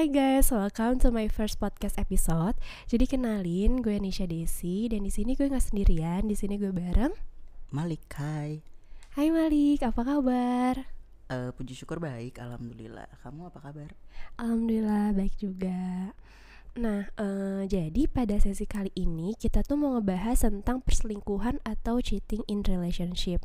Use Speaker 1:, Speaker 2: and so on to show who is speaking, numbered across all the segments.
Speaker 1: Hai guys, welcome to my first podcast episode. Jadi kenalin, gue Nisha Desi dan di sini gue nggak sendirian. Di sini gue bareng
Speaker 2: Malik, hai.
Speaker 1: Hai Malik, apa kabar?
Speaker 2: Uh, puji syukur baik, alhamdulillah. Kamu apa kabar?
Speaker 1: Alhamdulillah baik juga. Nah, uh, jadi pada sesi kali ini kita tuh mau ngebahas tentang perselingkuhan atau cheating in relationship.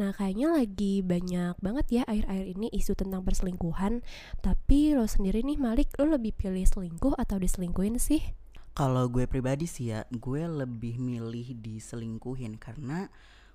Speaker 1: Nah, kayaknya lagi banyak banget ya akhir-akhir ini isu tentang perselingkuhan. Tapi lo sendiri nih Malik, lo lebih pilih selingkuh atau diselingkuhin sih?
Speaker 2: Kalau gue pribadi sih ya, gue lebih milih diselingkuhin karena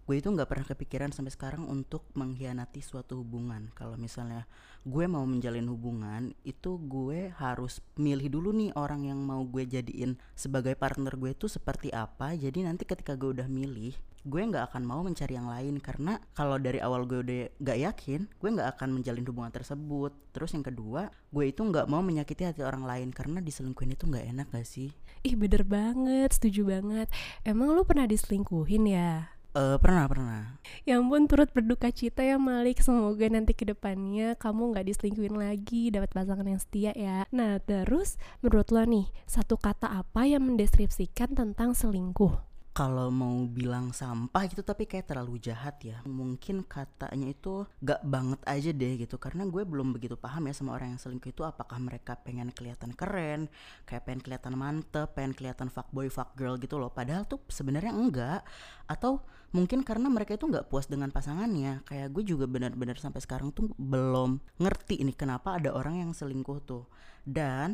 Speaker 2: gue itu nggak pernah kepikiran sampai sekarang untuk mengkhianati suatu hubungan. Kalau misalnya gue mau menjalin hubungan itu gue harus milih dulu nih orang yang mau gue jadiin sebagai partner gue itu seperti apa. Jadi nanti ketika gue udah milih gue nggak akan mau mencari yang lain. Karena kalau dari awal gue udah gak yakin gue nggak akan menjalin hubungan tersebut. Terus yang kedua gue itu nggak mau menyakiti hati orang lain karena diselingkuhin itu nggak enak gak sih?
Speaker 1: Ih bener banget setuju banget. Emang lu pernah diselingkuhin ya
Speaker 2: Uh, pernah pernah.
Speaker 1: Ya ampun turut berduka cita ya Malik. Semoga nanti ke depannya kamu nggak diselingkuhin lagi, dapat pasangan yang setia ya. Nah terus menurut lo nih satu kata apa yang mendeskripsikan tentang selingkuh?
Speaker 2: Kalau mau bilang sampah gitu tapi kayak terlalu jahat ya. Mungkin katanya itu gak banget aja deh gitu karena gue belum begitu paham ya sama orang yang selingkuh itu apakah mereka pengen kelihatan keren kayak pengen kelihatan mantep pengen kelihatan fuckboy fuckgirl gitu loh. Padahal tuh sebenarnya enggak. Atau mungkin karena mereka itu nggak puas dengan pasangannya. Kayak gue juga benar-benar sampai sekarang tuh belum ngerti ini kenapa ada orang yang selingkuh tuh. Dan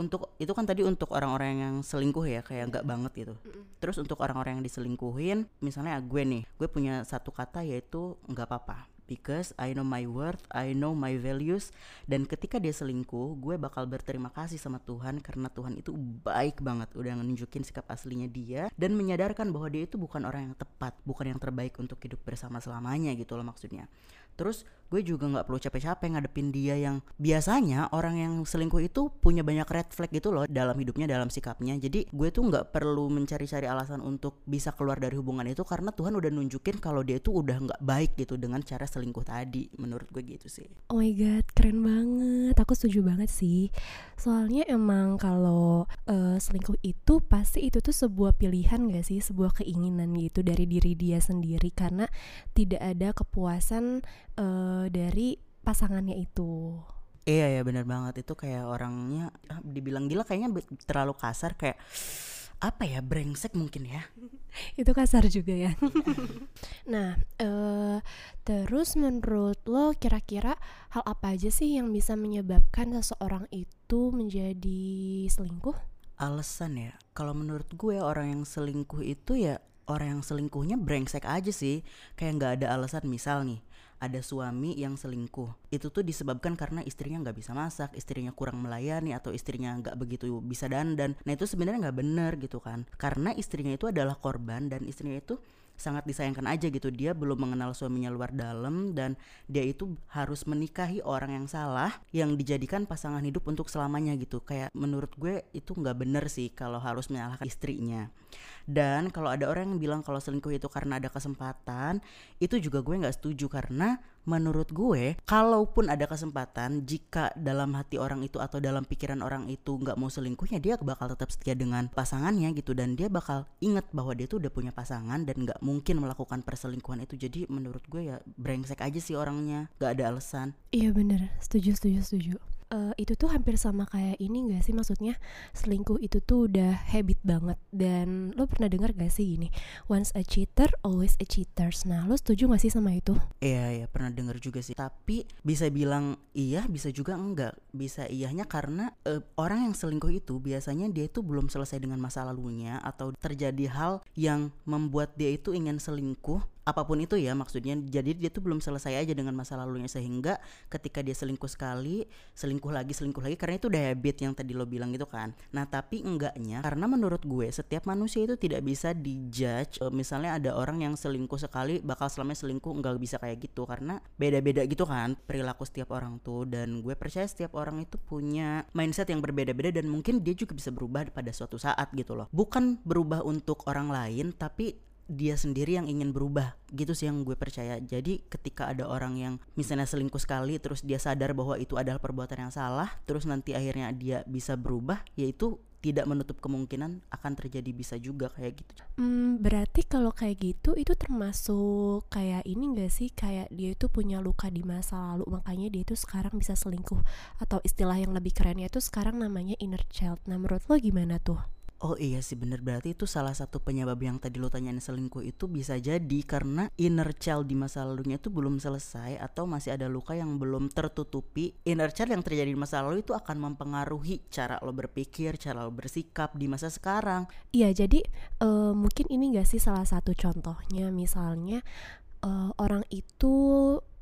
Speaker 2: untuk itu kan tadi untuk orang-orang yang selingkuh ya kayak nggak banget gitu. Terus untuk orang-orang yang diselingkuhin, misalnya gue nih, gue punya satu kata yaitu nggak apa-apa because I know my worth, I know my values dan ketika dia selingkuh, gue bakal berterima kasih sama Tuhan karena Tuhan itu baik banget udah nunjukin sikap aslinya dia dan menyadarkan bahwa dia itu bukan orang yang tepat, bukan yang terbaik untuk hidup bersama selamanya gitu loh maksudnya. Terus gue juga nggak perlu capek-capek ngadepin dia yang biasanya orang yang selingkuh itu punya banyak red flag gitu loh dalam hidupnya dalam sikapnya. Jadi gue tuh nggak perlu mencari-cari alasan untuk bisa keluar dari hubungan itu karena Tuhan udah nunjukin kalau dia itu udah nggak baik gitu dengan cara selingkuh tadi. Menurut gue gitu sih.
Speaker 1: Oh my god keren banget. Aku setuju banget sih. Soalnya emang kalau uh, selingkuh itu pasti itu tuh sebuah pilihan gak sih? Sebuah keinginan gitu dari diri dia sendiri. Karena tidak ada kepuasan uh, dari pasangannya itu.
Speaker 2: Iya ya benar banget. Itu kayak orangnya ah, dibilang gila kayaknya terlalu kasar kayak apa ya brengsek mungkin ya.
Speaker 1: Itu kasar juga ya. Nah uh, terus menurut lo kira-kira hal apa aja sih yang bisa menyebabkan seseorang itu menjadi selingkuh?
Speaker 2: Alasan ya. Kalau menurut gue orang yang selingkuh itu ya orang yang selingkuhnya brengsek aja sih. Kayak nggak ada alasan. Misal nih ada suami yang selingkuh. Itu tuh disebabkan karena istrinya nggak bisa masak istrinya kurang melayani atau istrinya nggak begitu bisa dandan. Nah itu sebenarnya nggak bener gitu kan. Karena istrinya itu adalah korban dan istrinya itu sangat disayangkan aja gitu. Dia belum mengenal suaminya luar dalam dan dia itu harus menikahi orang yang salah yang dijadikan pasangan hidup untuk selamanya gitu. Kayak menurut gue itu nggak bener sih kalau harus menyalahkan istrinya. Dan kalau ada orang yang bilang kalau selingkuh itu karena ada kesempatan itu juga gue nggak setuju karena menurut gue kalaupun ada kesempatan jika dalam hati orang itu atau dalam pikiran orang itu nggak mau selingkuhnya dia bakal tetap setia dengan pasangannya gitu. Dan dia bakal inget bahwa dia tuh udah punya pasangan dan nggak mungkin melakukan perselingkuhan itu. Jadi menurut gue ya brengsek aja sih orangnya. Nggak ada alasan.
Speaker 1: Iya bener. Setuju setuju setuju uh, itu tuh hampir sama kayak ini gak sih? Maksudnya selingkuh itu tuh udah habit banget. Dan lo pernah dengar gak sih ini once a cheater always a cheaters. Nah lo setuju gak sih sama itu?
Speaker 2: Iya iya pernah dengar juga sih. Tapi bisa bilang iya bisa juga enggak. Bisa iyahnya karena uh, orang yang selingkuh itu biasanya dia itu belum selesai dengan masa lalunya atau terjadi hal yang membuat dia itu ingin selingkuh apa pun itu ya maksudnya. Jadi dia tuh belum selesai aja dengan masa lalunya sehingga ketika dia selingkuh sekali selingkuh lagi selingkuh lagi karena itu udah habit yang tadi lo bilang gitu kan. Nah tapi enggaknya karena menurut gue setiap manusia itu tidak bisa dijudge uh, misalnya ada orang yang selingkuh sekali bakal selamanya selingkuh enggak bisa kayak gitu karena beda-beda gitu kan perilaku setiap orang tuh. Dan gue percaya setiap orang itu punya mindset yang berbeda-beda dan mungkin dia juga bisa berubah pada suatu saat gitu loh. Bukan berubah untuk orang lain tapi dia sendiri yang ingin berubah gitu sih yang gue percaya jadi ketika ada orang yang misalnya selingkuh sekali terus dia sadar bahwa itu adalah perbuatan yang salah terus nanti akhirnya dia bisa berubah yaitu tidak menutup kemungkinan akan terjadi bisa juga kayak gitu.
Speaker 1: Hmm, berarti kalau kayak gitu itu termasuk kayak ini gak sih kayak dia itu punya luka di masa lalu makanya dia itu sekarang bisa selingkuh atau istilah yang lebih kerennya itu sekarang namanya inner child. Nah menurut lo gimana tuh?
Speaker 2: Oh iya sih bener berarti itu salah satu penyebab yang tadi lo tanyain selingkuh itu bisa jadi karena inner child di masa lalunya itu belum selesai atau masih ada luka yang belum tertutupi. Inner child yang terjadi di masa lalu itu akan mempengaruhi cara lo berpikir, cara lo bersikap di masa sekarang.
Speaker 1: Iya jadi uh, mungkin ini gak sih salah satu contohnya misalnya uh, orang itu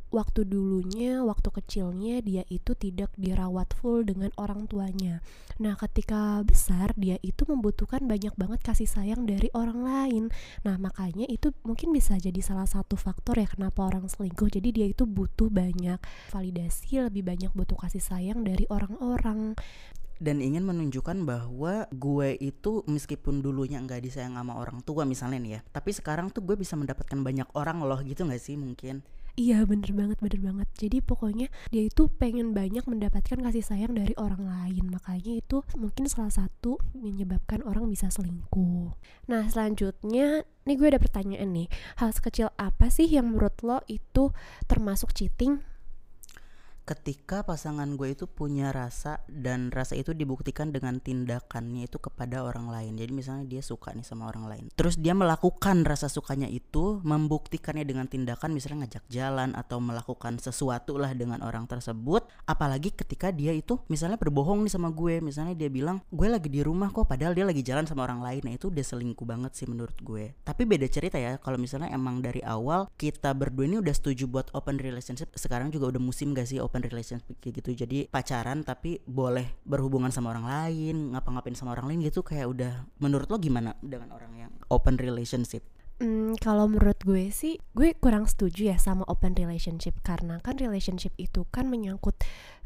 Speaker 1: waktu dulunya, waktu kecilnya dia itu tidak dirawat full dengan orang tuanya. Nah, ketika besar dia itu membutuhkan banyak banget kasih sayang dari orang lain. Nah, makanya itu mungkin bisa jadi salah satu faktor ya kenapa orang selingkuh. Jadi dia itu butuh banyak validasi, lebih banyak butuh kasih sayang dari orang-orang
Speaker 2: dan ingin menunjukkan bahwa gue itu meskipun dulunya nggak disayang sama orang tua misalnya nih ya tapi sekarang tuh gue bisa mendapatkan banyak orang loh gitu nggak sih mungkin
Speaker 1: Iya bener banget bener banget. Jadi pokoknya dia itu pengen banyak mendapatkan kasih sayang dari orang lain. Makanya itu mungkin salah satu menyebabkan orang bisa selingkuh. Nah selanjutnya Nih gue ada pertanyaan nih. Hal sekecil apa sih yang menurut lo itu termasuk cheating?
Speaker 2: Ketika pasangan gue itu punya rasa dan rasa itu dibuktikan dengan tindakannya itu kepada orang lain. Jadi misalnya dia suka nih sama orang lain. Terus dia melakukan rasa sukanya itu membuktikannya dengan tindakan misalnya ngajak jalan atau melakukan sesuatu lah dengan orang tersebut. Apalagi ketika dia itu misalnya berbohong nih sama gue. Misalnya dia bilang gue lagi di rumah kok padahal dia lagi jalan sama orang lain. Nah itu udah selingkuh banget sih menurut gue. Tapi beda cerita ya kalau misalnya emang dari awal kita berdua ini udah setuju buat open relationship sekarang juga udah musim gak sih open open relationship kayak gitu. Jadi pacaran tapi boleh berhubungan sama orang lain ngapa-ngapain sama orang lain gitu kayak udah menurut lo gimana dengan orang yang open relationship?
Speaker 1: Hmm, kalau menurut gue sih, gue kurang setuju ya sama open relationship. Karena kan relationship itu kan menyangkut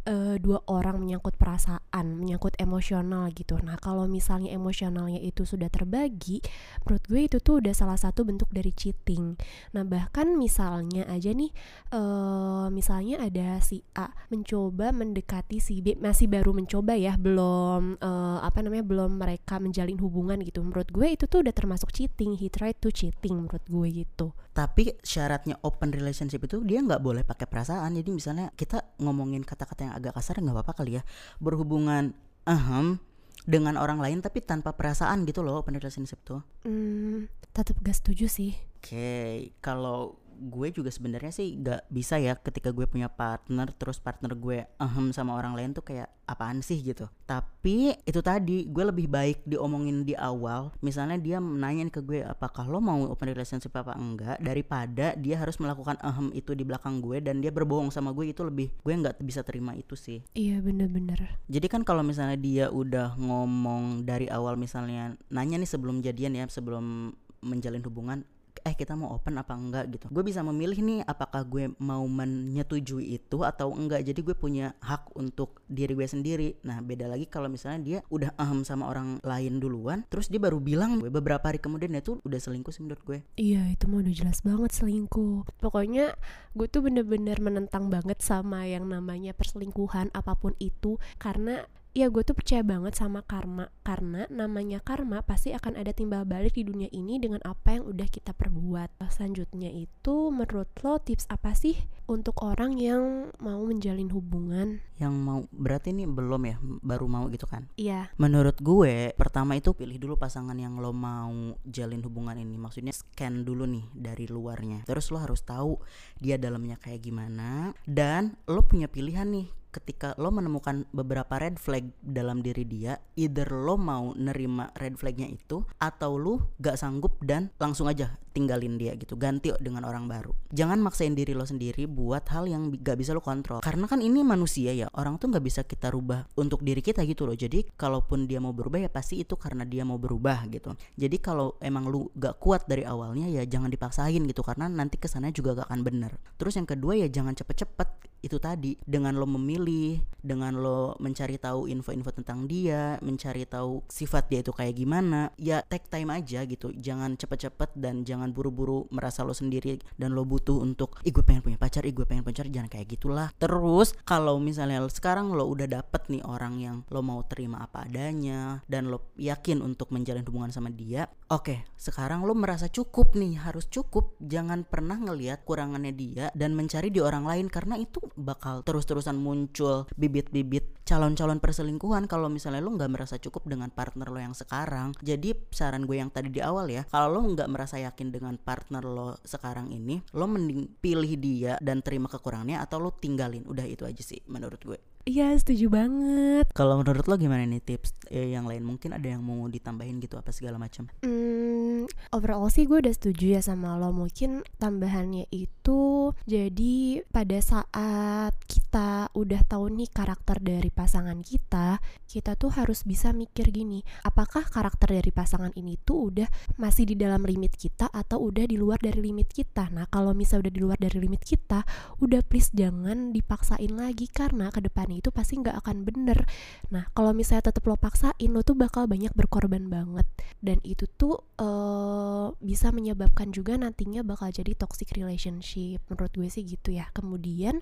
Speaker 1: uh, dua orang menyangkut perasaan, menyangkut emosional gitu. Nah, kalau misalnya emosionalnya itu sudah terbagi, menurut gue itu tuh udah salah satu bentuk dari cheating. Nah, bahkan misalnya aja nih, uh, misalnya ada si A mencoba mendekati si B, masih baru mencoba ya, belum uh, apa namanya, belum mereka menjalin hubungan gitu. Menurut gue itu tuh udah termasuk cheating. He tried to cheating menurut gue gitu.
Speaker 2: Tapi syaratnya open relationship itu dia nggak boleh pakai perasaan. Jadi misalnya kita ngomongin kata-kata yang agak kasar nggak apa-apa kali ya berhubungan ahem dengan orang lain tapi tanpa perasaan gitu loh open relationship tuh
Speaker 1: hmm, tetap gak setuju sih
Speaker 2: oke okay. kalau gue juga sebenarnya sih gak bisa ya ketika gue punya partner terus partner gue ahem sama orang lain tuh kayak apaan sih? gitu. Tapi itu tadi gue lebih baik diomongin di awal misalnya dia nanyain ke gue apakah lo mau open relationship apa enggak? daripada dia harus melakukan ahem itu di belakang gue dan dia berbohong sama gue itu lebih gue nggak bisa terima itu sih.
Speaker 1: Iya bener-bener.
Speaker 2: Jadi kan kalau misalnya dia udah ngomong dari awal misalnya nanya nih sebelum jadian ya sebelum menjalin hubungan eh kita mau open apa enggak gitu. Gue bisa memilih nih apakah gue mau menyetujui itu atau enggak. Jadi gue punya hak untuk diri gue sendiri. Nah beda lagi kalau misalnya dia udah aham sama orang lain duluan terus dia baru bilang gue beberapa hari kemudian itu udah selingkuh sih menurut gue.
Speaker 1: Iya itu mah udah jelas banget selingkuh. Pokoknya gue tuh bener-bener menentang banget sama yang namanya perselingkuhan apa pun itu karena ya gue tuh percaya banget sama karma. Karena namanya karma pasti akan ada timbal balik di dunia ini dengan apa yang udah kita perbuat. Selanjutnya itu menurut lo tips apa sih untuk orang yang mau menjalin hubungan?
Speaker 2: Yang mau berarti ini belum ya baru mau gitu kan?
Speaker 1: Iya.
Speaker 2: Menurut gue pertama itu pilih dulu pasangan yang lo mau jalin hubungan ini. Maksudnya scan dulu nih dari luarnya. Terus lo harus tahu dia dalamnya kayak gimana. Dan lo punya pilihan nih ketika lo menemukan beberapa red flag dalam diri dia, either lo mau nerima red flagnya itu atau lo gak sanggup dan langsung aja tinggalin dia gitu, ganti dengan orang baru. Jangan maksain diri lo sendiri buat hal yang gak bisa lo kontrol. Karena kan ini manusia ya, orang tuh gak bisa kita rubah untuk diri kita gitu loh. Jadi kalaupun dia mau berubah ya pasti itu karena dia mau berubah gitu. Jadi kalau emang lu gak kuat dari awalnya ya jangan dipaksain gitu karena nanti kesannya juga gak akan bener. Terus yang kedua ya jangan cepet-cepet itu tadi dengan lo memilih pilih dengan lo mencari tahu info-info tentang dia, mencari tahu sifat dia itu kayak gimana, ya take time aja gitu. Jangan cepet-cepet dan jangan buru-buru merasa lo sendiri dan lo butuh untuk, ih gue pengen punya pacar, ih gue pengen pacar, jangan kayak gitulah. Terus kalau misalnya sekarang lo udah dapet nih orang yang lo mau terima apa adanya dan lo yakin untuk menjalin hubungan sama dia, oke, okay, sekarang lo merasa cukup nih, harus cukup. Jangan pernah ngelihat kurangannya dia dan mencari di orang lain karena itu bakal terus-terusan muncul bibit-bibit calon-calon perselingkuhan kalau misalnya lo nggak merasa cukup dengan partner lo yang sekarang jadi saran gue yang tadi di awal ya kalau lo nggak merasa yakin dengan partner lo sekarang ini lo mending pilih dia dan terima kekurangannya atau lo tinggalin udah itu aja sih menurut gue
Speaker 1: Iya setuju banget.
Speaker 2: Kalau menurut lo gimana nih tips eh, yang lain mungkin ada yang mau ditambahin gitu apa segala macam?
Speaker 1: Hmm, overall sih gue udah setuju ya sama lo. Mungkin tambahannya itu jadi pada saat kita udah tahu nih karakter dari pasangan kita, kita tuh harus bisa mikir gini, apakah karakter dari pasangan ini tuh udah masih di dalam limit kita atau udah di luar dari limit kita. Nah kalau misalnya udah di luar dari limit kita, udah please jangan dipaksain lagi karena ke depannya itu pasti nggak akan bener nah kalau misalnya tetap lo paksain lo tuh bakal banyak berkorban banget dan itu tuh uh, bisa menyebabkan juga nantinya bakal jadi toxic relationship. Menurut gue sih gitu ya. Kemudian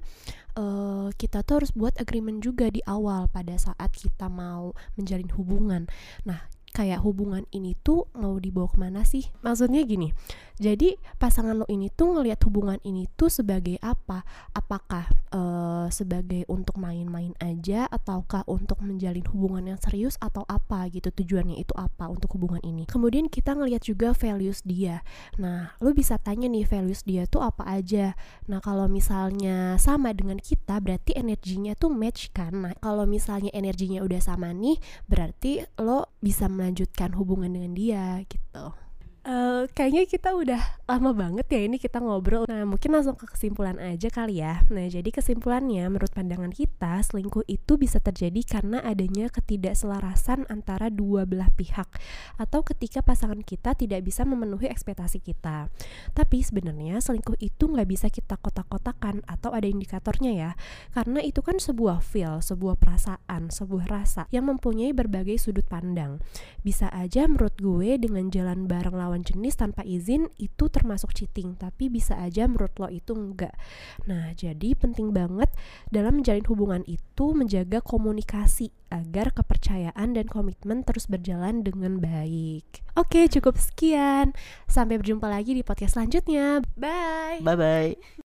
Speaker 1: uh, kita tuh harus buat agreement juga di awal pada saat kita mau menjalin hubungan. Nah kayak hubungan ini tuh mau dibawa ke mana sih? Maksudnya gini, jadi pasangan lo ini tuh ngelihat hubungan ini tuh sebagai apa? Apakah uh, sebagai untuk main-main aja ataukah untuk menjalin hubungan yang serius atau apa gitu tujuannya itu apa untuk hubungan ini? Kemudian kita ngelihat juga values dia. Nah, lo bisa tanya nih values dia tuh apa aja. Nah, kalau misalnya sama dengan kita berarti energinya tuh match kan. Nah, kalau misalnya energinya udah sama nih berarti lo bisa melanjutkan hubungan dengan dia gitu. Uh, kayaknya kita udah lama banget ya ini kita ngobrol. Nah, mungkin langsung ke kesimpulan aja kali ya. Nah, jadi kesimpulannya menurut pandangan kita, selingkuh itu bisa terjadi karena adanya ketidakselarasan antara dua belah pihak atau ketika pasangan kita tidak bisa memenuhi ekspektasi kita. Tapi sebenarnya selingkuh itu nggak bisa kita kotak-kotakan atau ada indikatornya ya. Karena itu kan sebuah feel, sebuah perasaan, sebuah rasa yang mempunyai berbagai sudut pandang. Bisa aja menurut gue dengan jalan bareng lawan lawan jenis tanpa izin itu termasuk cheating, tapi bisa aja menurut lo itu enggak. Nah, jadi penting banget dalam menjalin hubungan itu menjaga komunikasi agar kepercayaan dan komitmen terus berjalan dengan baik. Oke, cukup sekian. Sampai berjumpa lagi di podcast selanjutnya. Bye.
Speaker 2: Bye bye.